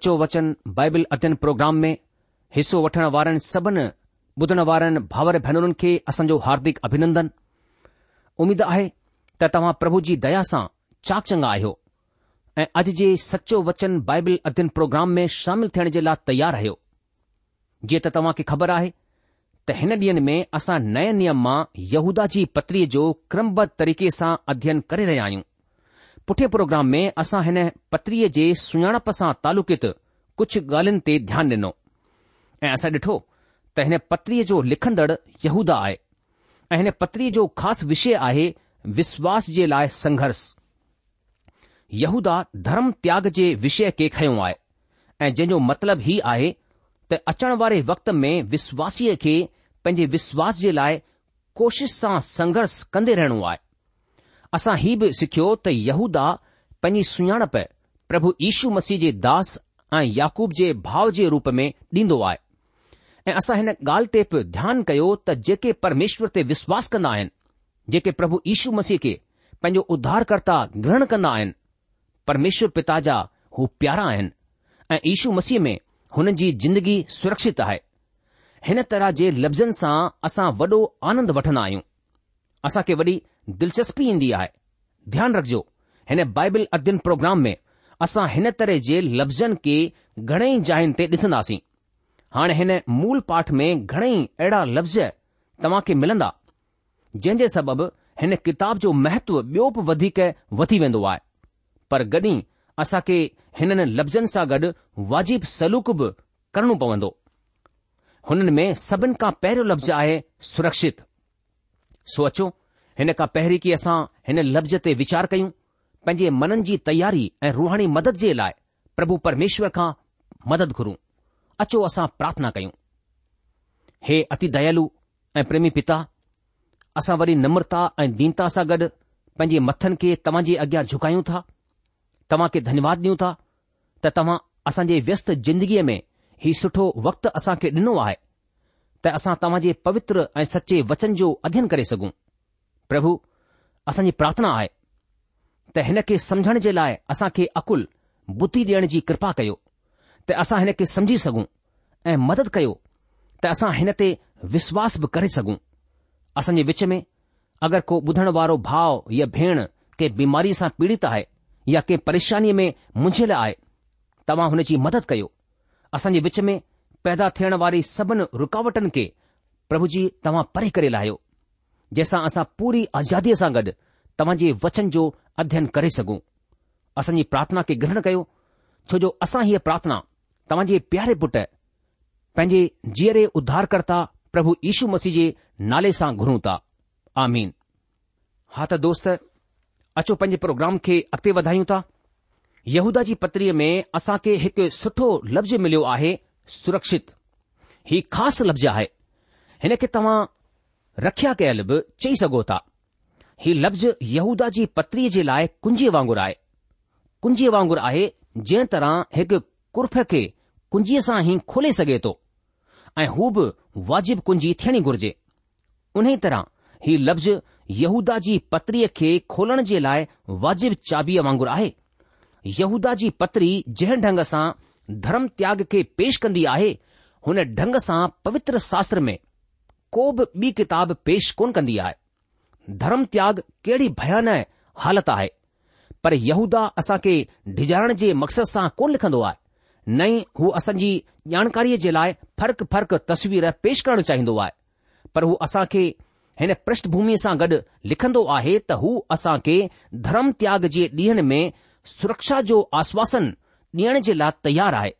सचो वचन बाइबिल अध्ययन प्रोग्राम में हिस्सो वठण वारनि सभिनी ॿुधण वारनि भाउर भेनरुनि खे असांजो हार्दिक अभिनंदन उमीद आहे त तव्हां प्रभु जी दया सां चाक चंगा आहियो ऐं अॼु जे सचो वचन बाइबिल अध्ययन प्रोग्राम में शामिल थियण जे लाइ तयारु आहियो जीअं त तव्हां खे ख़बर आहे त हिन ॾींहनि में असां नए नियम मां यहूदा जी पत्रीअ जो क्रमबद्ध तरीक़े सां अध्ययन करे रहिया आहियूं पुठे प्रोग्राम में असां हिन पत्रीअ जे सुञाणप सां तालुकित कुझु ॻाल्हियुनि ते ध्यानु ॾिनो ऐ असां डि॒ठो त हिन पत्रीअ जो लिखन्दड़ु यहूदा आहे ऐं हिन पत्रीअ जो ख़ासि विषय आहे विश्वास जे लाइ संघर्ष यहूदा धर्म त्याग जे विषय खे खयों आहे ऐ जंहिं जो ही हीउ आहे त अचणु वारे वक़्त में विश्वासीअ खे पंहिंजे विश्वास जे लाइ कोशिश सां संघर्ष कंदे रहिणो आहे असां ही बि सिखियो त यहूदा पंहिंजी सुञाणप प्रभु इशू मसीह जे दास ऐं याकूब जे भाव जे रूप में ॾींदो आहे ऐं असां हिन ॻाल्हि ते बि ध्यानु कयो त जेके परमेश्वर ते विश्वास कंदा आहिनि जेके प्रभु यीशू मसीह खे पंहिंजो उधारकर्ता ग्रहण कंदा आहिनि परमेश्वर पिता जा हू प्यारा आहिनि ऐं इशू मसीह में हुन जी ज़िंदगी सुरक्षित आहे हिन तरह जे लफ़्ज़नि सां असां वॾो आनंद वठंदा आहियूं असां खे वॾी दिलचस्पी ईंदी आहे ध्यानु रखिजो हिन बाइबिल अध्यन प्रोग्राम में असां हिन तरह जे लफ़्ज़नि खे घणेई जायुनि ते ॾिसंदासीं हाणे हिन मूल पाठ में घणेई अहिड़ा लफ़्ज़ तव्हां खे मिलंदा जंहिं जे सबबि हिन किताब जो महत्व ॿियो बि वधीक वधी वेंदो आहे पर असां खे हिननि लफ़्ज़नि सां गॾु वाजिब सलूक बि करणो पवंदो हुननि में सभिनि खां पहिरियों लफ़्ज़ आहे सुरक्षित सोचो हिन खां पहिरीं की असां हिन लफ़्ज़ ते वीचार कयूं पंहिंजे मननि जी तयारी ऐं रुहाणी मदद जे लाइ प्रभु परमेश्वर खां मदद घुरूं अचो असां प्रार्थना कयूं हे अति दयालु ऐं प्रेमी पिता असां वरी नम्रता ऐं दीनता सां गॾु पंहिंजे मथनि खे तव्हां जे अॻियां झुकायूं था तव्हां खे धन्यवाद ॾियूं था त तव्हां असां जे व्यस्त जिंदगीअ में ही सुठो वक़्तु असां खे ॾिनो आहे त असां तव्हां जे पवित्र ऐं सचे वचन जो अध्यन करे सघूं પ્રભુ અસની પ્રાર્થના આય તહેને કે સમજણ જે લાય આસા કે અકુલ બુદ્ધિ દેણ જી કૃપા કયો તે આસા હે કે સમજી સગુ એ મદદ કયો તે આસા હે તે વિશ્વાસ ભ કરે સગુ અસની وچ મે اگر કો બધણવારો ભાવ يا ભેણ કે બીમારી સા પીડીત આય يا કે પરેશાની મે મુજે લાય તમામ હોને જી મદદ કયો અસની وچ મે પેદા થણ વારી સબન રુકાવટન કે પ્રભુજી તમા પરે કરે લાયો जंहिंसां असां पूरी आज़ादीअ सां गॾु तव्हांजे वचन जो अध्यन करे सघूं असांजी प्रार्थना खे ग्रहण कयो छो जो असां हीअ प्रार्थना तव्हांजे प्यारे पुटु पंहिंजे जीअरे उध्धारकर्ता प्रभु यीशू मसीह जे नाले सां घुरूं था आन हा त दोस्त अचो पंहिंजे प्रोग्राम खे अॻिते वधायूं था यहूदा जी पतिरीअ में असां खे हिकु सुठो लफ़्ज़ु मिलियो आहे सुरक्षित ही ख़ासि लफ़्ज़ आहे हिन खे तव्हां रखिया कयल बि चई सघो था ही लफ़्ज़ यहूदा जी पत्रीअ जे लाइ कुंजी वांगुरु आहे कुंजी वांगुरु आहे जंहिं तरह हिकु कुर्फ खे कुंजीअ सां ई खोले सघे थो ऐं हू बि वाजिबु कुंजी थियणी घुर्जे उन्हीअ तरह ही लफ़्ज़ यहूदा जी पत्रीअ खे खोलण जे लाइ वाजिबु चाबीअ वांगुरु आहे यहूदा जी पत्री जंहिं ढंग सां धर्म त्याग खे पेश कंदी आहे हुन ढंग सां पवित्र शास्त्र में કોબ બી કિતાબ پیش કોન કંદી આય ધર્મ ત્યાગ કેડી ભયનહ હાલત આય પર યહુદા આસા કે ઢીજારણ જે મકસદ સા કોન લખંદો આ નઈ હો અસંજી જાનકારી જલાય ફરક ફરક તસવીર پیش કરણ ચાહીંદો આ પર હો આસા કે હેને પ્રસ્થ ભૂમી સા ગડ લખંદો આહે ત હો આસા કે ધર્મ ત્યાગ જે દીહન મે સુરક્ષા જો આશ્વાસન નિયણ જે લા તૈયાર આય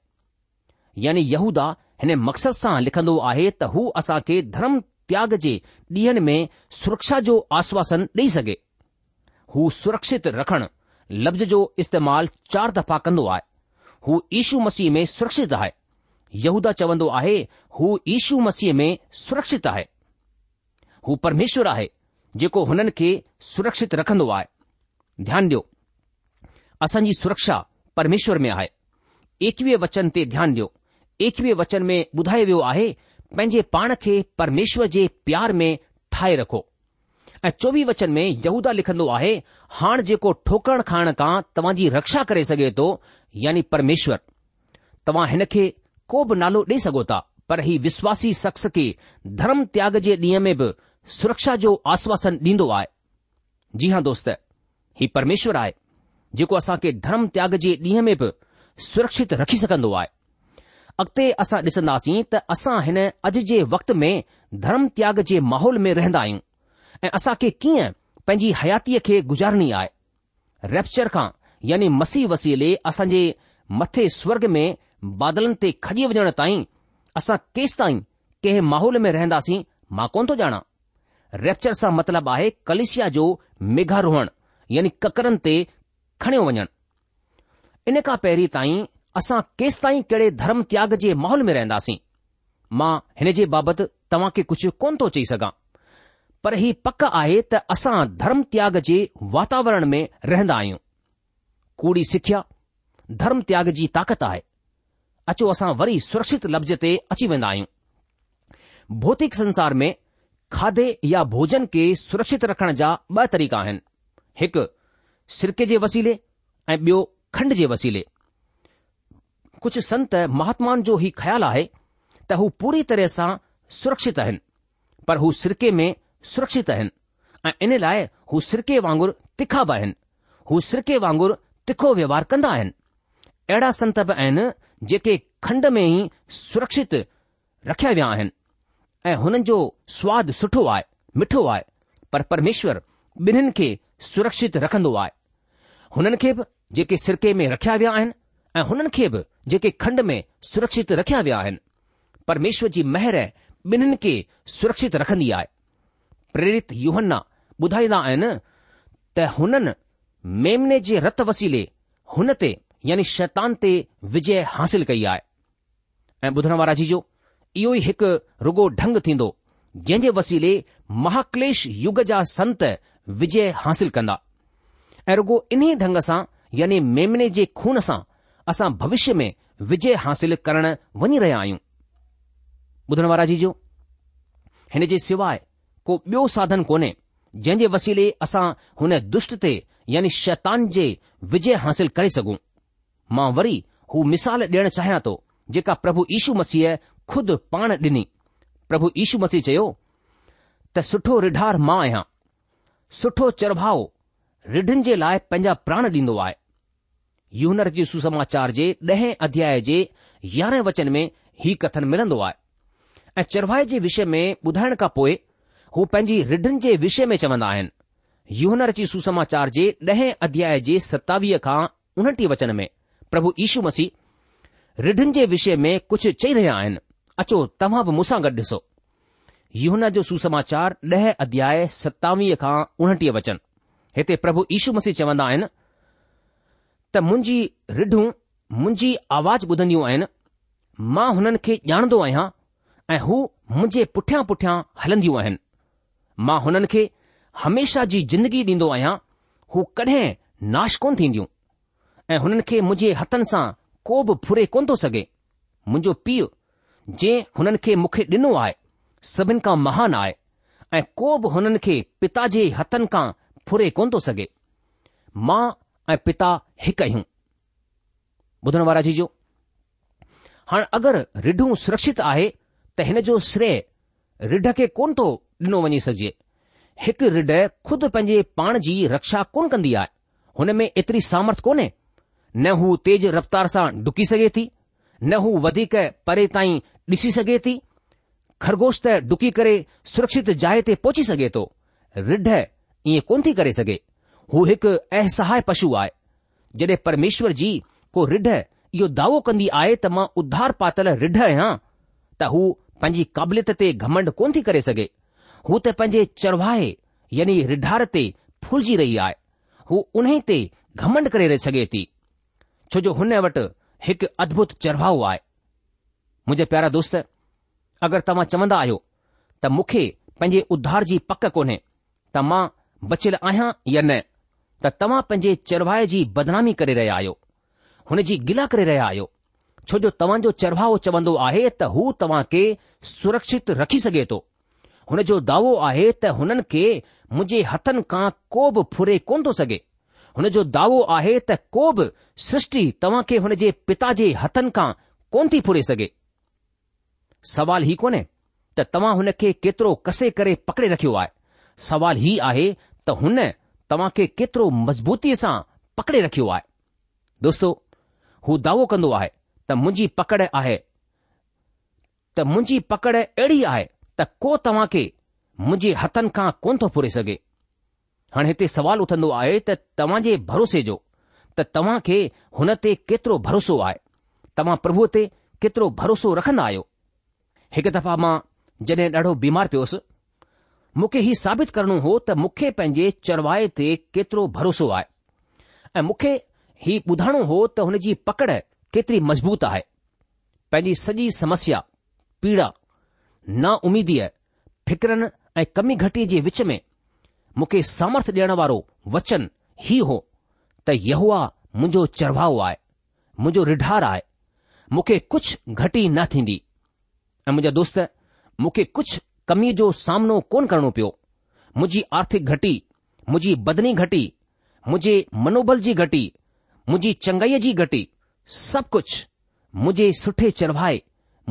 યાની યહુદા हिन मक़सद सां लिखंदो आहे त हू असां खे धर्म त्याग जे ॾींहनि में सुरक्षा जो आश्वासन ॾेई सघे हू सुरक्षित रखण लफ़्ज़ जो इस्तेमालु चार दफ़ा कंदो आहे हू इशू मसीह में सुरक्षित आहे यहूदा चवंदो आहे हू इशू मसीह में सुरक्षित आहे हू परमेश्वरु आहे जेको हुननि खे सुरक्षित रखन्दो आहे ध्यानु ॾियो असांजी सुरक्षा परमेश्वर में आहे एकवीह वचन ते ध्यानु ॾियो एकवीह वचन में ॿुधायो वियो आहे पंहिंजे पाण खे परमेश्वर जे प्यार में ठाहे रखो ऐं चोवीह वचन में यहूदा लिखंदो आहे हाणे जेको ठोकर खाइण खां तव्हां जी रक्षा करे सघे थो यानी परमेश्वर तव्हां हिन खे को बि नालो ॾेई सघो था पर ही विश्वासी शख़्स खे धर्म त्याग जे ॾींहं में बि सुरक्षा जो आश्वासन ॾींदो आहे जी हां दोस्त ही परमेश्वर आहे जेको असां खे धर्म त्याग जे ॾींहं में बि सुरक्षित रखी सघंदो आहे अॻिते असां ॾिसंदासीं त असां हिन अॼु जे वक़्त में धर्म त्याग जे माहौल में रहंदा आहियूं ऐं असां खे कीअं पंहिंजी हयातीअ खे गुज़ारणी आहे रेप्चर खां यानी मसीह वसीले असांजे मथे स्वर्ग में बादलनि ते खॼी वञण ताईं असां केसि ताईं कंहिं माहौल में रहंदासीं मां कोन थो ॼाणा रेप्चर सां मतिलबु आहे कलिशिया जो मेघा रोहण यानी ककरनि ते खणियो वञणु इन खां पहिरीं ताईं असां केसिताईं कहिड़े धर्म त्याग जे माहौल में रहंदासीं मां हिन जे बाबति तव्हां खे कुझु कोन थो चई सघां पर ही पक आहे त असां धर्म त्याग जे वातावरण में रहंदा आहियूं कूड़ी सिख्या धर्म त्याग जी ताक़त आहे अचो असां वरी सुरक्षित लफ़्ज़ ते अची वेंदा आहियूं भौतिक संसार में खाधे या भोजन खे सुरक्षित रखण जा ॿ तरीक़ा आहिनि हिकु सिरके जे वसीले ऐं ॿियो खंड जे वसीले कुझु संत महात्माउनि जो ई ख़्यालु आहे त हू पूरी तरह सां सुरक्षित आहिनि पर हू सिरके में सरक्षित आहिनि ऐं इन लाइ हू सिरके वांगुरु तिखा बि आहिनि हू सिरके वांगुरु तिखो व्यवहार कंदा आहिनि अहिड़ा संत बि आहिनि जेके खंड में ई सुरक्षित रखिया विया आहिनि ऐं हुननि जो सवादु सुठो आहे मिठो आहे पर परमेश्वर ॿिन्हिनि खे सुरक्षित रखंदो आहे हुननि खे बि जेके सिरके में रखिया विया आहिनि ऐं हुननि खे बि जेके खंड में सुरक्षित रखिया विया आहिनि परमेश्वर जी महर ॿिन्हिनि खे सुरक्षित रखंदी आहे प्रेरित युहना ॿुधाईंदा आहिनि त हुननि मेमने जे रतु वसीले हुन ते यानी शैतान ते विजय हासिल कई आहे ऐं ॿुधण वारा जी जो इहो ई हिकु रुगो ढंग थींदो जंहिं जे वसीले महाक्लेश युग जा संत विजय हासिल कंदा ऐं रुगो इन्हे ढंग सां यानी मेमिने जे खून सां असां भविष्य में विजय हासिल करण वञी रहिया आहियूं ॿुधण वारा जी जो हिन जे सवाइ को ॿियो साधन कोन्हे जंहिं जे वसीले असां हुन दुष्ट ते यानी शैतान जे विजय हासिल करे सघूं मां वरी हू मिसाल ॾियणु चाहियां थो जेका प्रभु यीशू मसीह खुद पाण ॾिनी प्रभु यीशू मसीह चयो त सुठो रिढार मां आहियां सुठो चरभाउ रिढ़नि जे लाइ पंहिंजा प्राण ॾींदो आहे यूनर जे सुसमाचार जे ॾहें अध्याय जे यारहें वचन में ही कथन मिलंदो आहे ऐं चढ़वाए जे विषय में ॿुधाइण खां पोइ हू पंहिंजी रिढनि जे विषय में चवंदा आहिनि यूनर जी सुसमाचार जे ॾहें अध्याय जे सतावीह खां उणटीह वचन में प्रभु यीशू मसीह रिढनि जे विषय में कुझु चई रहिया आहिनि अचो तव्हां बि मूंसां गॾु ॾिसो यून जो सुसमाचार ॾह अध्याय सतावीह खां उणटीह वचन हिते प्रभु यीशू मसीह चवंदा आहिनि त मुंहिंजी रिढूं मुंहिंजी आवाज़ ॿुधंदियूं आहिनि मां हुननि खे ॼाणंदो आहियां ऐं हू मुंहिंजे पुठियां पुठियां हलंदियूं आहिनि मां हुननि खे हमेशा जी जिंदगी ॾींदो आहियां हू कॾहिं नाश कोन थींदियूं ऐं हुननि खे मुंहिंजे हथनि सां को बि फुरे कोन थो सघे मुंहिंजो पीउ जंहिं हुननि खे मूंखे ॾिनो आहे सभिनि खां महान आहे ऐं को बि हुननि खे पिता जे हथनि खां फुरे कोन थो सघे मां पिता हिकु आहियूं हाणे अगरि रिढूं सरक्षित आहे त हिन जो श्रे रिढ खे कोन थो ॾिनो वञी सघिजे हिकु रिढ ख़ुदि पंहिंजे पाण जी रक्षा कोन कंदी आहे हुन में एतिरी सामर्थ कोन्हे न हू तेज़ रफ़्तार सां डुकी सघे थी न हू वधीक परे ताईं ॾिसी सघे थी खरगोश त डुकी करे सुरक्षित जाइ ते पहुची सघे थो रिढ ईअं कोन थी करे सघे हू हिकु असहाय पशु आहे जॾहिं परमेश्वर जी को रिढ इहो दावो कंदी आहे त मां उधार पातल रिढ आहियां त हू पंहिंजी क़ाबिलियत ते घमंड कोन थी करे सघे हू त पंहिंजे चरवाहे यानी रिढार ते फुलजी रही आहे हू उन ते घमंड करे रही सघे थी छो जो हुन वटि हिकु अद्भुत चरवाहो आहे मुंहिंजे प्यारा दोस्त अगरि तव्हां चवंदा आहियो त मूंखे पंहिंजे उधार जी पक कोन्हे त मां बचियलु आहियां या न त तव्हां पंहिंजे चरवाए जी बदनामी करे रहिया आहियो हुन जी गिला करे रहिया आहियो छो जो तव्हांजो चरवाउ चवंदो आहे त हू तव्हां खे सुरक्षित रखी सघे थो हुनजो दावो आहे त हुननि खे मुंहिंजे हथनि खां को बि फुरे कोन थो सघे हुन जो दावो आहे त को बि सृष्टि तव्हां खे हुन जे पिता जे हथनि खां कोन थी फुरे सघे सवाल ई कोन्हे त तव्हां हुन खे केतिरो कसे करे पकिड़े रखियो आहे सवाल हीउ आहे त हुन तव्हां खे केतिरो मज़बूतीअ सां पकड़े रखियो आहे दोस्तो हू दावो कंदो आहे त मुंहिंजी पकड़ आहे त मुंहिंजी पकड़ अहिड़ी आहे त को तव्हां खे मुंहिंजे हथनि खां कोन थो फुरे सघे हाणे हिते सवाल उथंदो आहे त तव्हां जे भरोसे जो त तव्हां खे हुन ते केतिरो भरोसो आहे तव्हां प्रभुअ ते केतिरो भरोसो रखंदा आहियो हिकु दफ़ा मां जॾहिं ॾाढो बीमार पियोसि मूंखे हीउ साबित करणो हो त मूंखे पंहिंजे चरवाए ते केतिरो भरोसो आहे ऐं मूंखे हीउ ॿुधाइणो हो त हुन जी पकड़ केतिरी मज़बूत आहे पंहिंजी सॼी समस्या पीड़ा नाउमीदीअ फिकरनि ऐं कमी घटीअ जे विच में मूंखे सामर्थ ॾियण वारो वचन ई हो त यहवा मुंहिंजो चरवाउ आहे मुंहिंजो रिढार आहे मूंखे कुझु घटी न थींदी ऐं मुंहिंजा दोस्त मूंखे कुझु कमीअ जो सामनो कोन करणो पियो मुंहिंजी आर्थिक घटी मुंहिंजी बदनी घटी मुंहिंजे मनोबल जी घटी, मुंहिंजी चङईअ जी घटि सभु कुझु मुंहिंजे सुठे चढ़भाए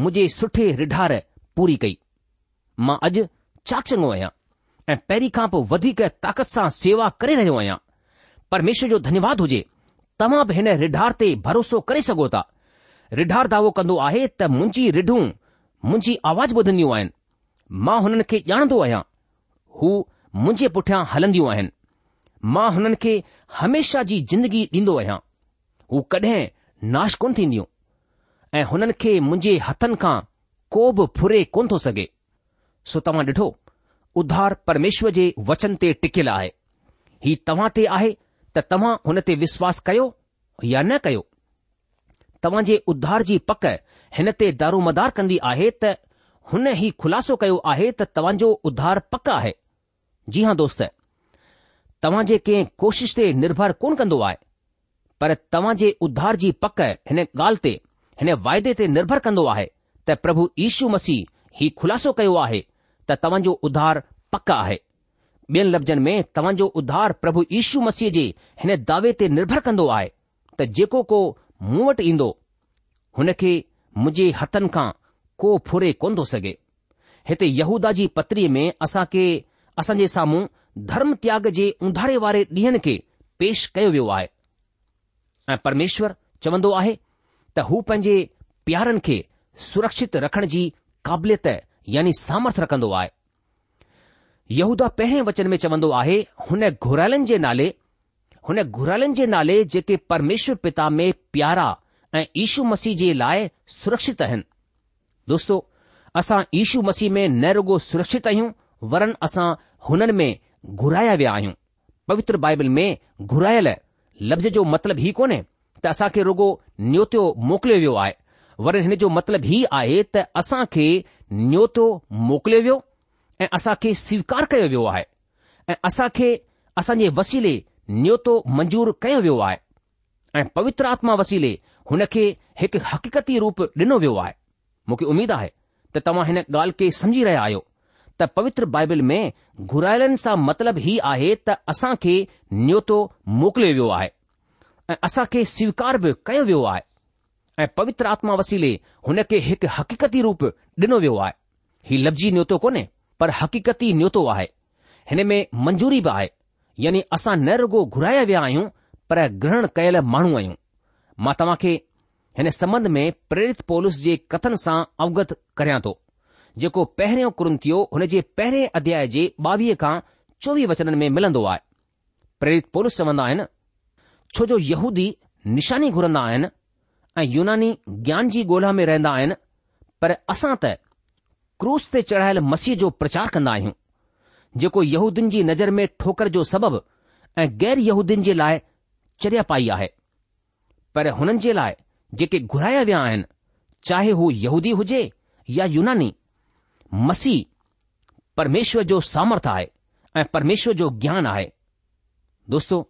मुंहिंजे सुठे रिढार पूरी कई मां अॼु चाचंदो आहियां ऐ पहिरीं खां पोइ वधीक ताक़त सां सेवा करे रहियो आहियां परमेश्वर जो धन्यवाद हुजे तव्हां बि हिन रिढार ते भरोसो करे सघो था रिढार दावो कन्दो आहे त मुंहिंजी रिढूं मुंहिंजी आवाज़ु ॿुधंदियूं आहिनि मां हुननि खे ॼाणंदो आहियां हू मुंहिंजे पुठियां हलंदियूं आहिनि मां हुननि खे हमेशा जी जिंदगी ॾींदो आहियां हू कॾहिं नाश कोन थींदियूं ऐं हुननि खे मुंहिंजे हथनि खां को बि फुरे कोन थो सघे सो तव्हां ॾिठो उधार परमेश्वर जे वचन ते टिकियल आहे ही तव्हां ते आहे त तव्हां हुन ते विश्वास कयो या न कयो तव्हां जे उधार जी पक हिन ते दारोमदार कंदी आहे त हुन ई ख़ुलासो कयो आहे त तव्हांजो उधार पक आहे जी हां दोस्त तव्हां जे कंहिं कोशिश ते निर्भर कोन कंदो आहे पर तव्हां जे उधार जी पक हिन ॻाल्हि ते हिन वाइदे ते निर्भर कंदो आहे त प्रभु यीशू मसीह ही ख़ुलासो कयो आहे त तव्हांजो उधार पक आहे ॿियनि लफ़्ज़नि में तव्हांजो उधार प्रभु यीशू मसीह जे हिन दावे ते निर्भर कंदो आहे त जेको को मूं वटि ईंदो हुन खे मुंहिंजे हथनि खां को फुरे कोन थो सघे हिते यहूदा जी पत्रीअ में असां खे असां जे साम्हूं धर्म त्याग जे उंधारे वारे ॾींहनि खे पेश कयो वियो आहे ऐं परमेश्वर चवंदो आहे त हू पंहिंजे प्यारनि खे सुरक्षित रखण जी क़ाबिलियत यानी सामर्थ रखंदो आहे यहूदा पहिरें वचन में चवंदो आहे हुन घुरालनि जे नाले हुन घुरालनि जे नाले जेके परमेश्वर पिता में प्यारा ऐं ईशू मसीह जे लाइ सुरक्षित आहिनि दोस्तो असां ईशू मसीह में न रुगो सुरक्षित आहियूं वरन असां हुननि में घुराया विया आहियूं पवित्र बाइबल में घुरायल लफ़्ज़ जो मतिलबु ई कोन्हे त असां खे रोगो न्यतियो मोकिलियो वियो आहे वरनि हिन जो मतिलबु हीउ आहे त असां खे मोकिलियो वियो ऐं असां स्वीकार कयो वियो आहे ऐं असां खे वसीले नयोतो मंजूर कयो वियो आहे ऐं पवित्र आत्मा वसीले हुन खे हिकु हक़ीक़ती रूप ॾिनो वियो आहे मूंखे उमेद आहे त तव्हां हिन ॻाल्हि खे समझी रहिया आहियो त पवित्र बाइबिल में घुरायलनि सां मतलबु हीउ आहे त असां खे न्योतो मोकिलियो वियो आहे ऐं असां खे स्वीकार बि कयो वियो आहे ऐं पवित्र आत्मा वसीले हुन खे हिकु हक़ीक़ती रूप ॾिनो वियो आहे ही लफ़्ज़ी न्योतो कोन्हे पर हक़ीक़ती न्योतो आहे हिन में मंजूरी बि आहे यानी असां न रुगो घुराया विया आहियूं पर ग्रहण कयल माण्हू आहियूं मां तव्हां खे हिन संबंध में प्रेरित पोलिसस जे कथन सां अवगत करियां थो जेको पहिरियों थियो हुन जे पहिरें अध्याय जे ॿावीह खां चोवीह वचन में मिलंदो आहे प्रेरित पोलिसस चवंदा आहिनि छो जो यहूदी निशानी घुरंदा आहिनि ऐं यूनानी ज्ञान जी ॻोल्हा में रहंदा आहिनि पर असां त क्रूस ते चढ़ायल मसीह जो प्रचार कंदा आहियूं जेको यहूदीन जी नज़र में ठोकर जो सबबु ऐं गैर यहूदीन जे लाइ पाई आहे पर हुननि जे लाइ जेके घुराया विया आहिनि चाहे हू यहूदी हुजे या यूनानी मसीह परमेश्वर जो सामर्थ आहे ऐं परमेश्वर जो ज्ञान आहे दोस्तो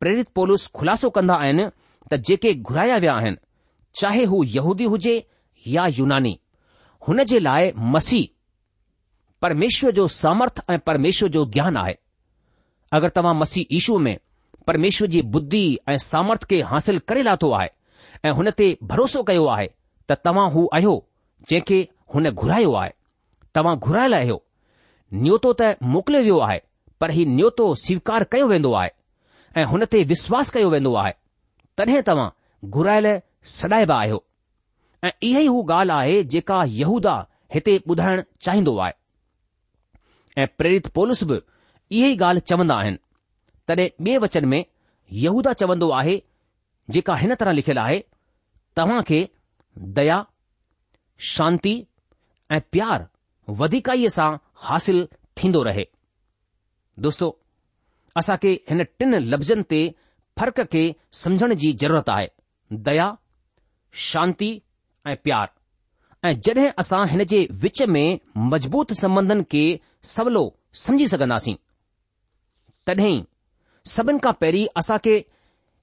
प्रेरित पोलुस खुलासो कंदा आहिनि त जेके घुराया विया आहिनि चाहे हू यहूदी हुजे या यूनानी हुन जे लाइ मसीह परमेश्वर जो सामर्थ ऐं परमेश्वर जो ज्ञान आहे अगरि तव्हां मसीह ईशू में परमेश्वर जी बुद्धि ऐं सामर्थ खे हासिल करे लाथो आहे ऐं हुन ते भरोसो कयो आहे त तव्हां हू आहियो जंहिंखे हुन घुरायो आहे तव्हां घुरायल आहियो नयोतो त मोकिलियो वियो आहे पर हीउ न्यतो स्वीकार कयो वेंदो आहे ऐं हुन ते विश्वास कयो वेंदो आहे तॾहिं तव्हां घुरायल सॾाइबा आहियो ऐं इहा ई हू ॻाल्हि आहे जेका यहूदा हिते ॿुधाइण चाहींदो आहे ऐं प्रेरित पोलस बि इहे ई ॻाल्हि चवंदा आहिनि तॾहिं ॿिए वचन में यहूदा चवंदो आहे जेका हिन तरह लिखियल आहे तव्हां खे दया शांती ऐं प्यार वधीकाईअ सां हासिल थींदो रहे दोस्तो असां खे हिन टिन लफ़्ज़नि ते फ़र्क़ खे समुझण जी ज़रूरत आहे दया शांती ऐं प्यारु ऐं जॾहिं असां हिन जे विच में मज़बूत संबंधनि खे सवलो समझी सघंदासीं तॾहिं सभिनी खां पहिरीं असां खे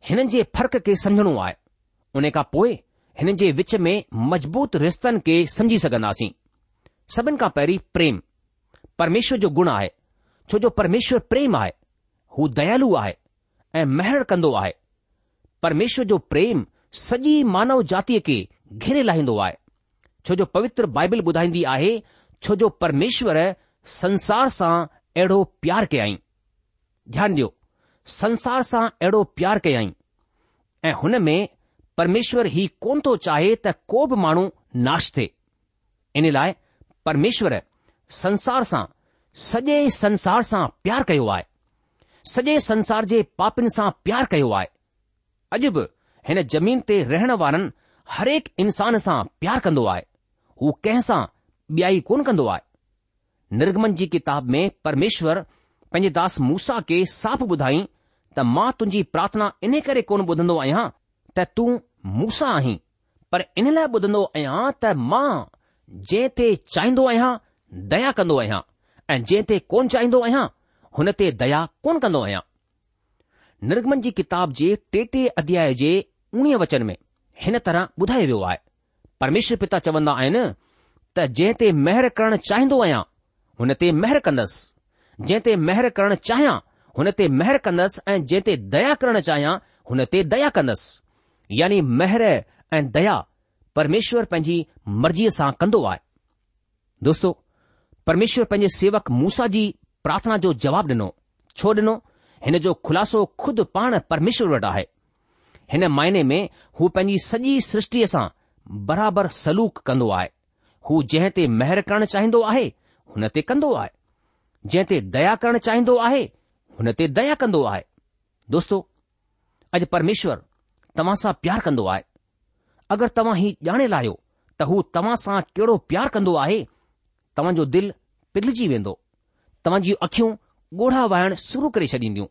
हिन जे फर्क़ खे समझणो आहे उन खां पोइ हिन जे विच में मज़बूत रिश्तनि खे समझी सघंदासीं सभिनि खां पहिरीं प्रेम परमेश्वर जो गुण आहे छो जो परमेश्वर प्रेम आहे हू दयालु आहे ऐं महर कंदो आहे परमेश्वर जो प्रेम सॼी मानव जातीअ खे घेरे लाहींदो आहे छो जो पवित्र बाइबिल ॿुधाईंदी आहे छो जो परमेश्वर संसार सां अहिड़ो प्यार कयाई ध्यानु ॾियो संसार सां अहिड़ो प्यार कयई ऐं हुन में परमेश्वरु ई कोन थो चाहे त को बि माण्हू नाश थे इन लाइ परमेश्वरु संसार सां सॼे संसार सां प्यारु कयो आहे सॼे संसार जे पापनि सां प्यारु कयो आहे अॼु बि हिन जमीन ते रहण वारनि हरेक इंसान सां प्यारु कंदो आहे हू कंहिं सां ॿियाई कोन कंदो आहे निर्गमन जी किताब में परमेश्वरु पंहिंजे दास मूसा खे साफ़ ॿुधाई त मां तुंहिंजी प्रार्थना इन करे कोन ॿुधंदो आहियां त तूं मूसां सां आहीं पर इन लाइ ॿुधंदो आहियां त मां जंहिं ते चाहींदो आहियां दया कंदो आहियां ऐं जंहिं ते कोन चाहींदो आहियां हुन ते दया कोन कंदो आहियां निर्गमन जी किताब जे टेटे अध्याय जे उणिवीह वचन में हिन तरह ॿुधायो वियो आहे परमेश्वर पिता चवंदा आहिनि त जंहिं ते महर करणु चाहींदो आहियां हुन ते महर कंदसि जंहिं ते महर करणु चाहियां हुन ते मेर कंदसि ऐं जंहिं ते दया करणु चाहियां हुन ते दया कंदसि यानी महर ऐं दया परमेश्वर पंहिंजी मर्ज़ीअ सां कंदो आहे दोस्तो परमेश्वर पंहिंजे सेवक मूसा जी प्रार्थना जो जवाबु ॾिनो छो ॾिनो हिन जो ख़ुलासो खुदि पाण परमेश्वर वटि आहे हिन मायने में हू पंहिंजी सॼी सृष्टिअ सां बराबरि सलूक कंदो आहे हू जंहिं ते महर करणु चाहींदो आहे हुन ते कंदो आहे जंहिं ते दया करणु चाहींदो आहे हुन ते दया कंदो आहे दोस्तो अॼु परमेश्वर तव्हां सां प्यारु कंदो आहे अगरि तव्हां ही ॼाणे लाहियो त हू तव्हां सां कहिड़ो प्यारु कंदो आहे तव्हांजो दिलि पिघलजी वेंदो तव्हां जूं अखियूं ॻोढ़ा वाइण शुरू करे छॾींदियूं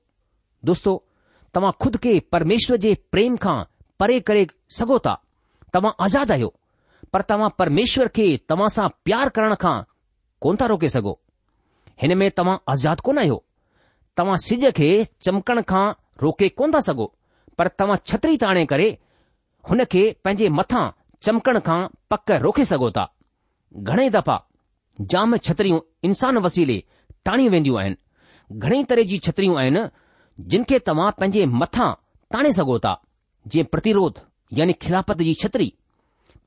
दोस्तो तव्हां खुद खे परमेश्वर जे प्रेम खां परे करे सघो था तव्हां आज़ादु आहियो पर तव्हां परमेश्वर खे तव्हां सां प्यारु करण खां कोन था रोके सघो हिन में तव्हां आज़ादु कोन आहियो तव्हां सिज खे चमकण खां रोके कोन था सघो पर तव्हां छत्री ताणे करे हुन खे पंहिंजे मथां चमकण खां पक रोके सघो था घणेई दफ़ा जाम छत्रियूं इंसान वसीले ताणी वेंदियूं आहिनि घणेई तरह जी छत्रियूं आहिनि जिन खे तव्हां पंहिंजे मथां ताणे सघो था जीअं प्रतिरोध यानी खिलापत जी छत्री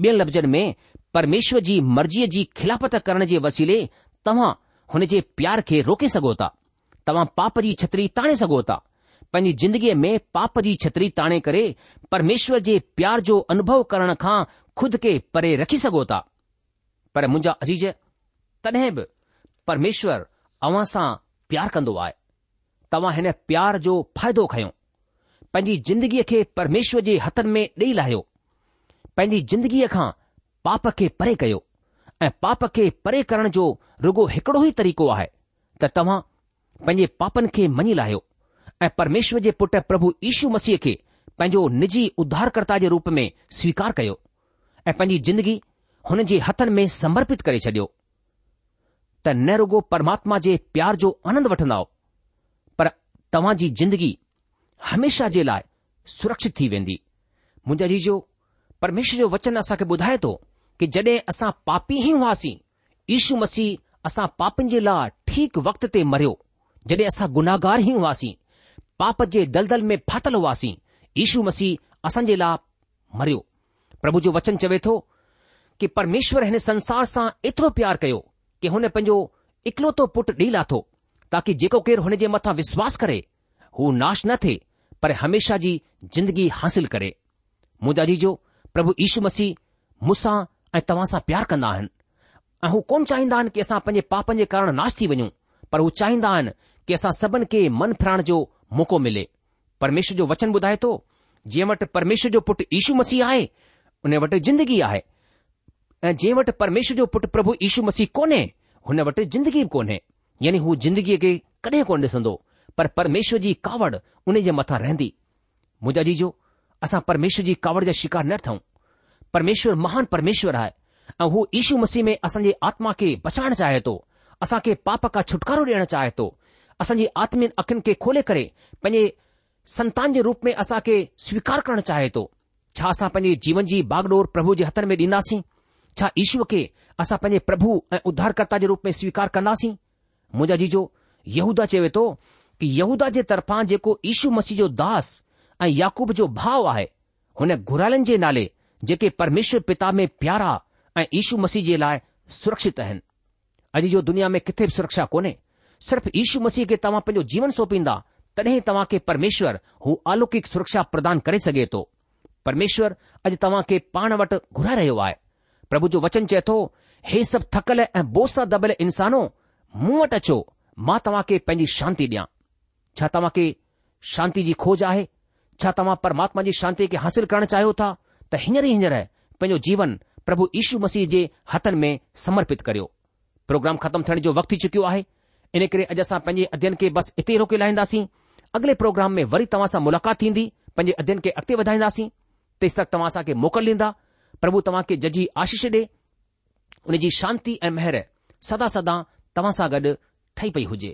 ॿियनि लफ़्ज़नि में परमेश्वर जी मर्ज़ीअ जी खिलापत करण जे वसीले तव्हां हुन जे प्यार खे रोके सघो था तव्हां पाप जी छतरी ताणे सघो था पंहिंजी जिंदगीअ में पाप जी छतिरी ताणे करे परमेश्वर जे प्यार जो अनुभव करण खां खुद खे परे रखी सघो था पर मुंहिंजा अजीज तॾहिं बि परमेश्वर अव्हां सां प्यार कंदो आहे तव्हां हिन प्यार जो फ़ाइदो खयो पंहिंजी जिंदगीअ खे परमेश्वर जे हथनि में ॾेई लाहियो पंहिंजी ज़िंदगीअ खां पाप खे परे कयो ऐं पाप खे परे करण जो रुगो हिकिड़ो ई तरीक़ो आहे त तव्हां पंहिंजे पापनि खे मञी लाहियो ऐं परमेश्वर जे पुटु प्रभु यीशू मसीह खे पंहिंजो निजी उद्धारकर्ता जे रूप में स्वीकार कयो ऐं पंहिंजी जिंदगी हुन जे हथनि में समर्पित करे छडि॒यो त न रुगो परमात्मा जे प्यार जो आनंद वठंदा पर तव्हां जी जिंदगी हमेशा जे लाइ सुरक्षित थी वेंदी मुंहिंजा जीजो परमेश्वर जो वचन असांखे ॿुधाए थो कि जॾहिं असां पापी ई हुआसीं यशू मसीह असां पापनि जे लाइ ठीकु वक़्त ते मरियो जॾहिं असां गुनाहगार ई हुआसीं पाप जे दलदल में फाथल हुआसीं ईशू मसीह असांजे लाइ मरियो प्रभु जो वचन चवे थो कि परमेश्वर हिन संसार सां एतिरो प्यार कयो कि हुन पंहिंजो इकलोतो पुटु ॾेई लाथो ताकी जेको केरु हुन जे मथां विश्वास करे हू नाश न थिए पर हमेशा जी जिंदगी हासिल करे मुंहिंजा दा जी जो प्रभु यीशू मसीह मूंसां ऐं तव्हां सां प्यार कंदा आहिनि ऐं हू कोन चाहींदा आहिनि कि असां पंहिंजे पापनि जे कारण नाश थी वञूं पर हू चाहींदा आहिनि की असां सभिनि खे मन फिराइण जो मौको मिले परमेश्वर जो वचन ॿुधाए थो जंहिं वटि परमेश्वर जो पुटु इशू मसीह आहे उन वटि जिंदगी आहे ऐं जंहिं वटि परमेश्वर जो पुटु प्रभु इशू मसीह कोन्हे हुन वटि जिंदगी बि कोन्हे यानी हू जिंदगीअ खे कॾहिं कोन ॾिसंदो परमेश्वर जी कावड़ उन जे मथां रहंदी मुंजा जी असां परमेश्वर जी कावड़ जा शिकार न अथऊं परमेश्वर महान परमेश्वर आहे ऐं हू यशू मसीह में असांजे आत्मा खे बचाइण चाहे थो असांखे पाप खां छुटकारो ॾियणु चाहे थो असांजी आत्मय अखियुनि खे खोले करे पंहिंजे संतान जे रूप में असांखे स्वीकार करणु चाहे थो छा असां पंहिंजे जीवन जी भाग प्रभु जे हथनि में ॾींदासीं छा ईश्व खे असां पंहिंजे प्रभु ऐं उद्धारकर्ता जे रूप में स्वीकार कंदासीं मुंहिंजा जीजो यहूदा चवे थो की यहूदा जे तरफां जेको ईशू मसीह जो दास ऐं याकूब जो भाव आहे हुन घुरालनि जे नाले जेके परमेश्वर पिता में प्यारा ऐं ईशू मसीह जे लाइ सुरक्षित आहिनि अॼु जो दुनिया में किथे बि सुरक्षा कोन्हे सिर्फ़ु यीशू मसीह खे तव्हां पंहिंजो जीवन सोंपींदा तॾहिं तव्हां खे परमेश्वर हू आलौकिक सुरक्षा प्रदान करे सघे थो परमेश्वर अॼु तव्हां खे पाण वटि घुराए रहियो आहे प्रभु जो वचन चए थो हे सभु थकियलु ऐं बोसा दॿियल इंसानो मूं वटि अचो मां तव्हां खे पंहिंजी शांती ॾियां छा तव्हां खे शांती जी खोज आहे छा तव्हां परमात्मा जी शांती खे हासिलु करणु चाहियो था त हींअर ई हींअर पंहिंजो जीवन प्रभु यीशू मसीह जे हथनि में समर्पित करियो प्रोग्राम ख़तमु थियण जो वक़्तु थी चुकियो आहे इन करे अॼु असां पंहिंजे अध्यन खे बसि हिते रोके लाहींदासीं अॻिले प्रोग्राम में वरी तव्हां सां मुलाक़ात थींदी पंहिंजे अध्यन खे अॻिते वधाईंदासीं तेसि तक तव्हां असांखे मोकिल ॾींदा प्रभु तव्हांखे जजी आशीष ॾे हुनजी शांती ऐं मेहर सदा सदा तव्हां सां गॾु ठही पई हुजे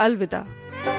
अलविदा